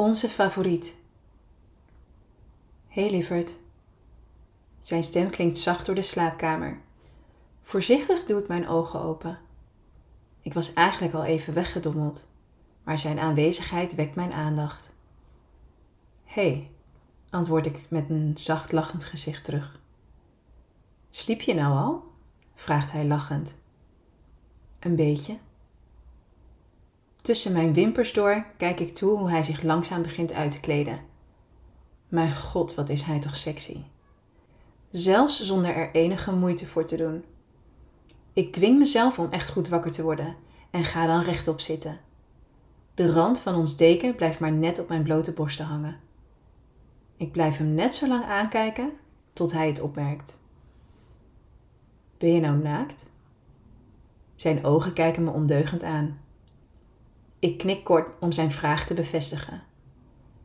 Onze favoriet. Hey, lieverd. Zijn stem klinkt zacht door de slaapkamer. Voorzichtig doe ik mijn ogen open. Ik was eigenlijk al even weggedommeld, maar zijn aanwezigheid wekt mijn aandacht. Hé, hey, antwoord ik met een zacht lachend gezicht terug. Sliep je nou al? vraagt hij lachend. Een beetje. Tussen mijn wimpers door kijk ik toe hoe hij zich langzaam begint uit te kleden. Mijn god, wat is hij toch sexy. Zelfs zonder er enige moeite voor te doen. Ik dwing mezelf om echt goed wakker te worden en ga dan rechtop zitten. De rand van ons deken blijft maar net op mijn blote borsten hangen. Ik blijf hem net zo lang aankijken tot hij het opmerkt. Ben je nou naakt? Zijn ogen kijken me ondeugend aan. Ik knik kort om zijn vraag te bevestigen.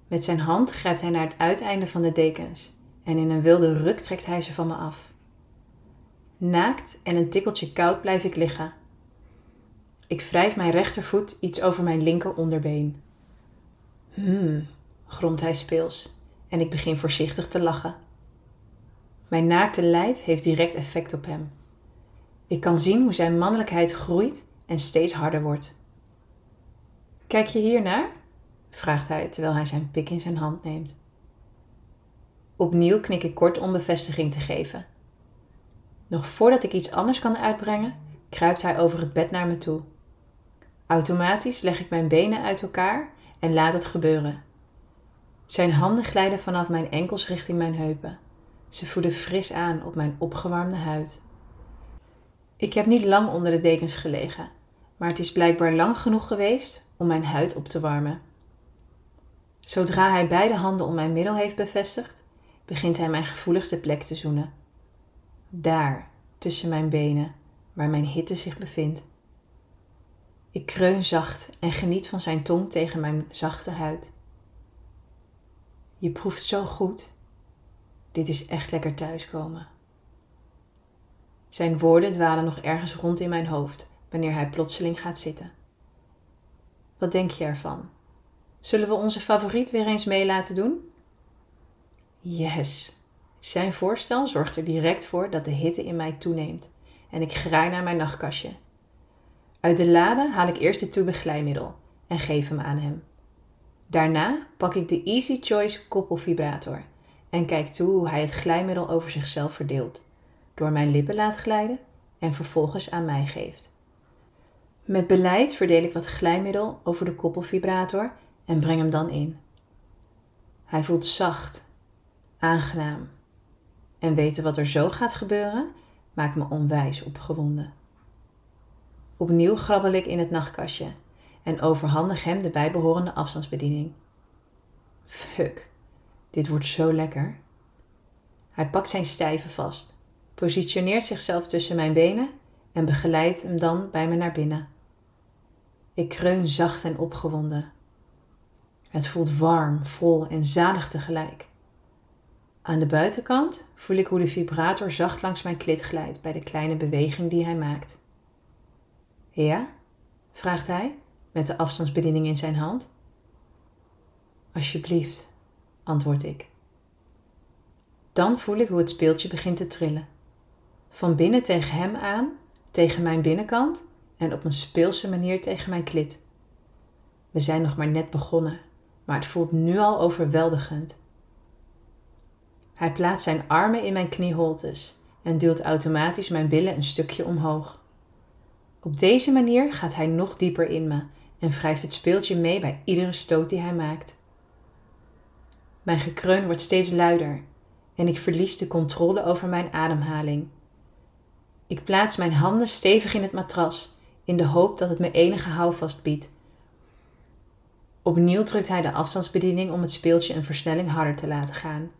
Met zijn hand grijpt hij naar het uiteinde van de dekens en in een wilde ruk trekt hij ze van me af. Naakt en een tikkeltje koud blijf ik liggen. Ik wrijf mijn rechtervoet iets over mijn linker onderbeen. Hmm, gromt hij speels en ik begin voorzichtig te lachen. Mijn naakte lijf heeft direct effect op hem. Ik kan zien hoe zijn mannelijkheid groeit en steeds harder wordt. Kijk je hier naar? vraagt hij terwijl hij zijn pik in zijn hand neemt. Opnieuw knik ik kort om bevestiging te geven. Nog voordat ik iets anders kan uitbrengen, kruipt hij over het bed naar me toe. Automatisch leg ik mijn benen uit elkaar en laat het gebeuren. Zijn handen glijden vanaf mijn enkels richting mijn heupen. Ze voelen fris aan op mijn opgewarmde huid. Ik heb niet lang onder de dekens gelegen, maar het is blijkbaar lang genoeg geweest om mijn huid op te warmen. Zodra hij beide handen om mijn middel heeft bevestigd, begint hij mijn gevoeligste plek te zoenen. Daar, tussen mijn benen, waar mijn hitte zich bevindt. Ik kreun zacht en geniet van zijn tong tegen mijn zachte huid. Je proeft zo goed. Dit is echt lekker thuiskomen. Zijn woorden dwalen nog ergens rond in mijn hoofd wanneer hij plotseling gaat zitten. Wat denk je ervan? Zullen we onze favoriet weer eens mee laten doen? Yes. Zijn voorstel zorgt er direct voor dat de hitte in mij toeneemt en ik graai naar mijn nachtkastje. Uit de lade haal ik eerst de tube glijmiddel en geef hem aan hem. Daarna pak ik de Easy Choice koppelvibrator en kijk toe hoe hij het glijmiddel over zichzelf verdeelt, door mijn lippen laat glijden en vervolgens aan mij geeft. Met beleid verdeel ik wat glijmiddel over de koppelvibrator en breng hem dan in. Hij voelt zacht, aangenaam. En weten wat er zo gaat gebeuren maakt me onwijs opgewonden. Opnieuw grabbel ik in het nachtkastje en overhandig hem de bijbehorende afstandsbediening. Fuck, dit wordt zo lekker. Hij pakt zijn stijve vast, positioneert zichzelf tussen mijn benen en begeleidt hem dan bij me naar binnen. Ik kreun zacht en opgewonden. Het voelt warm, vol en zalig tegelijk. Aan de buitenkant voel ik hoe de vibrator zacht langs mijn klit glijdt bij de kleine beweging die hij maakt. Ja? vraagt hij met de afstandsbediening in zijn hand. Alsjeblieft, antwoord ik. Dan voel ik hoe het speeltje begint te trillen. Van binnen tegen hem aan, tegen mijn binnenkant en op een speelse manier tegen mijn klit. We zijn nog maar net begonnen, maar het voelt nu al overweldigend. Hij plaatst zijn armen in mijn knieholtes en duwt automatisch mijn billen een stukje omhoog. Op deze manier gaat hij nog dieper in me en wrijft het speeltje mee bij iedere stoot die hij maakt. Mijn gekreun wordt steeds luider en ik verlies de controle over mijn ademhaling. Ik plaats mijn handen stevig in het matras in de hoop dat het me enige houvast biedt. Opnieuw drukt hij de afstandsbediening om het speeltje een versnelling harder te laten gaan.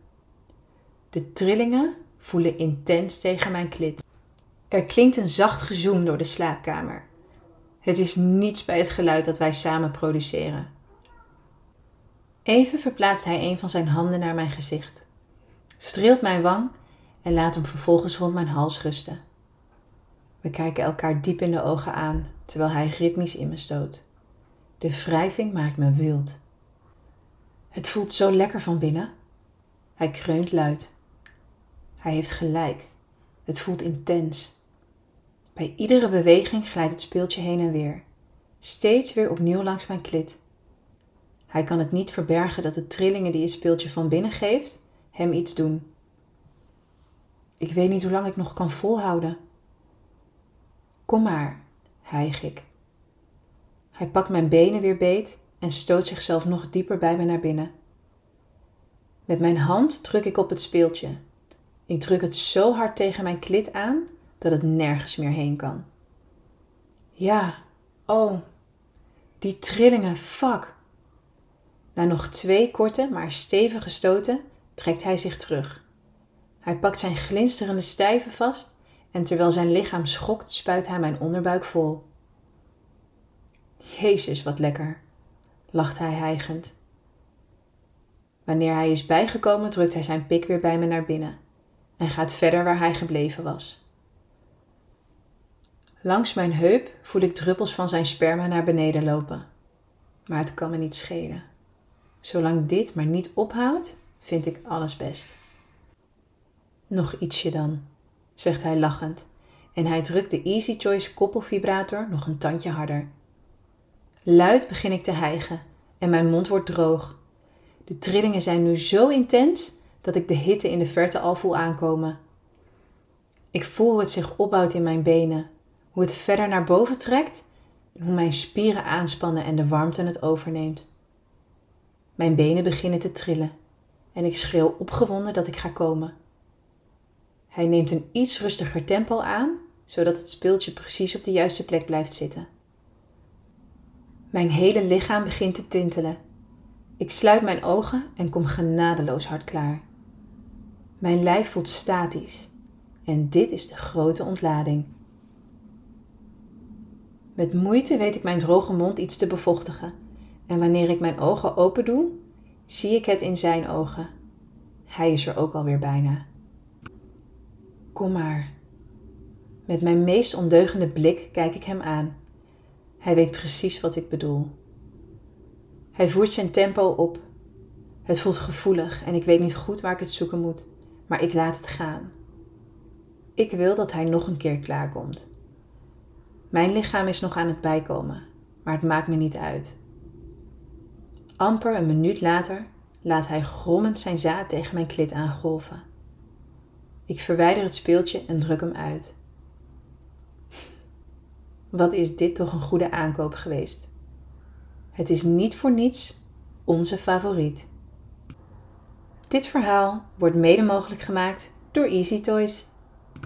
De trillingen voelen intens tegen mijn klit. Er klinkt een zacht gezoem door de slaapkamer. Het is niets bij het geluid dat wij samen produceren. Even verplaatst hij een van zijn handen naar mijn gezicht, streelt mijn wang en laat hem vervolgens rond mijn hals rusten. We kijken elkaar diep in de ogen aan terwijl hij ritmisch in me stoot. De wrijving maakt me wild. Het voelt zo lekker van binnen. Hij kreunt luid. Hij heeft gelijk. Het voelt intens. Bij iedere beweging glijdt het speeltje heen en weer, steeds weer opnieuw langs mijn klit. Hij kan het niet verbergen dat de trillingen die het speeltje van binnen geeft hem iets doen. Ik weet niet hoe lang ik nog kan volhouden. Kom maar, hijg ik. Hij pakt mijn benen weer beet en stoot zichzelf nog dieper bij me naar binnen. Met mijn hand druk ik op het speeltje. Ik druk het zo hard tegen mijn klit aan dat het nergens meer heen kan. Ja, oh, die trillingen, fuck. Na nog twee korte, maar stevige stoten trekt hij zich terug. Hij pakt zijn glinsterende stijven vast en terwijl zijn lichaam schokt, spuit hij mijn onderbuik vol. Jezus, wat lekker, lacht hij hijgend. Wanneer hij is bijgekomen, drukt hij zijn pik weer bij me naar binnen en gaat verder waar hij gebleven was. Langs mijn heup voel ik druppels van zijn sperma naar beneden lopen. Maar het kan me niet schelen. Zolang dit maar niet ophoudt, vind ik alles best. Nog ietsje dan, zegt hij lachend en hij drukt de Easy Choice koppelvibrator nog een tandje harder. Luid begin ik te hijgen en mijn mond wordt droog. De trillingen zijn nu zo intens dat ik de hitte in de verte al voel aankomen. Ik voel hoe het zich opbouwt in mijn benen, hoe het verder naar boven trekt en hoe mijn spieren aanspannen en de warmte het overneemt. Mijn benen beginnen te trillen en ik schreeuw opgewonden dat ik ga komen. Hij neemt een iets rustiger tempo aan, zodat het speeltje precies op de juiste plek blijft zitten. Mijn hele lichaam begint te tintelen. Ik sluit mijn ogen en kom genadeloos hard klaar. Mijn lijf voelt statisch en dit is de grote ontlading. Met moeite weet ik mijn droge mond iets te bevochtigen en wanneer ik mijn ogen open doe, zie ik het in zijn ogen. Hij is er ook alweer bijna. Kom maar. Met mijn meest ondeugende blik kijk ik hem aan. Hij weet precies wat ik bedoel. Hij voert zijn tempo op. Het voelt gevoelig en ik weet niet goed waar ik het zoeken moet, maar ik laat het gaan. Ik wil dat hij nog een keer klaarkomt. Mijn lichaam is nog aan het bijkomen, maar het maakt me niet uit. Amper een minuut later laat hij grommend zijn zaad tegen mijn klit aangolven. Ik verwijder het speeltje en druk hem uit. Wat is dit toch een goede aankoop geweest? Het is niet voor niets onze favoriet. Dit verhaal wordt mede mogelijk gemaakt door Easy Toys.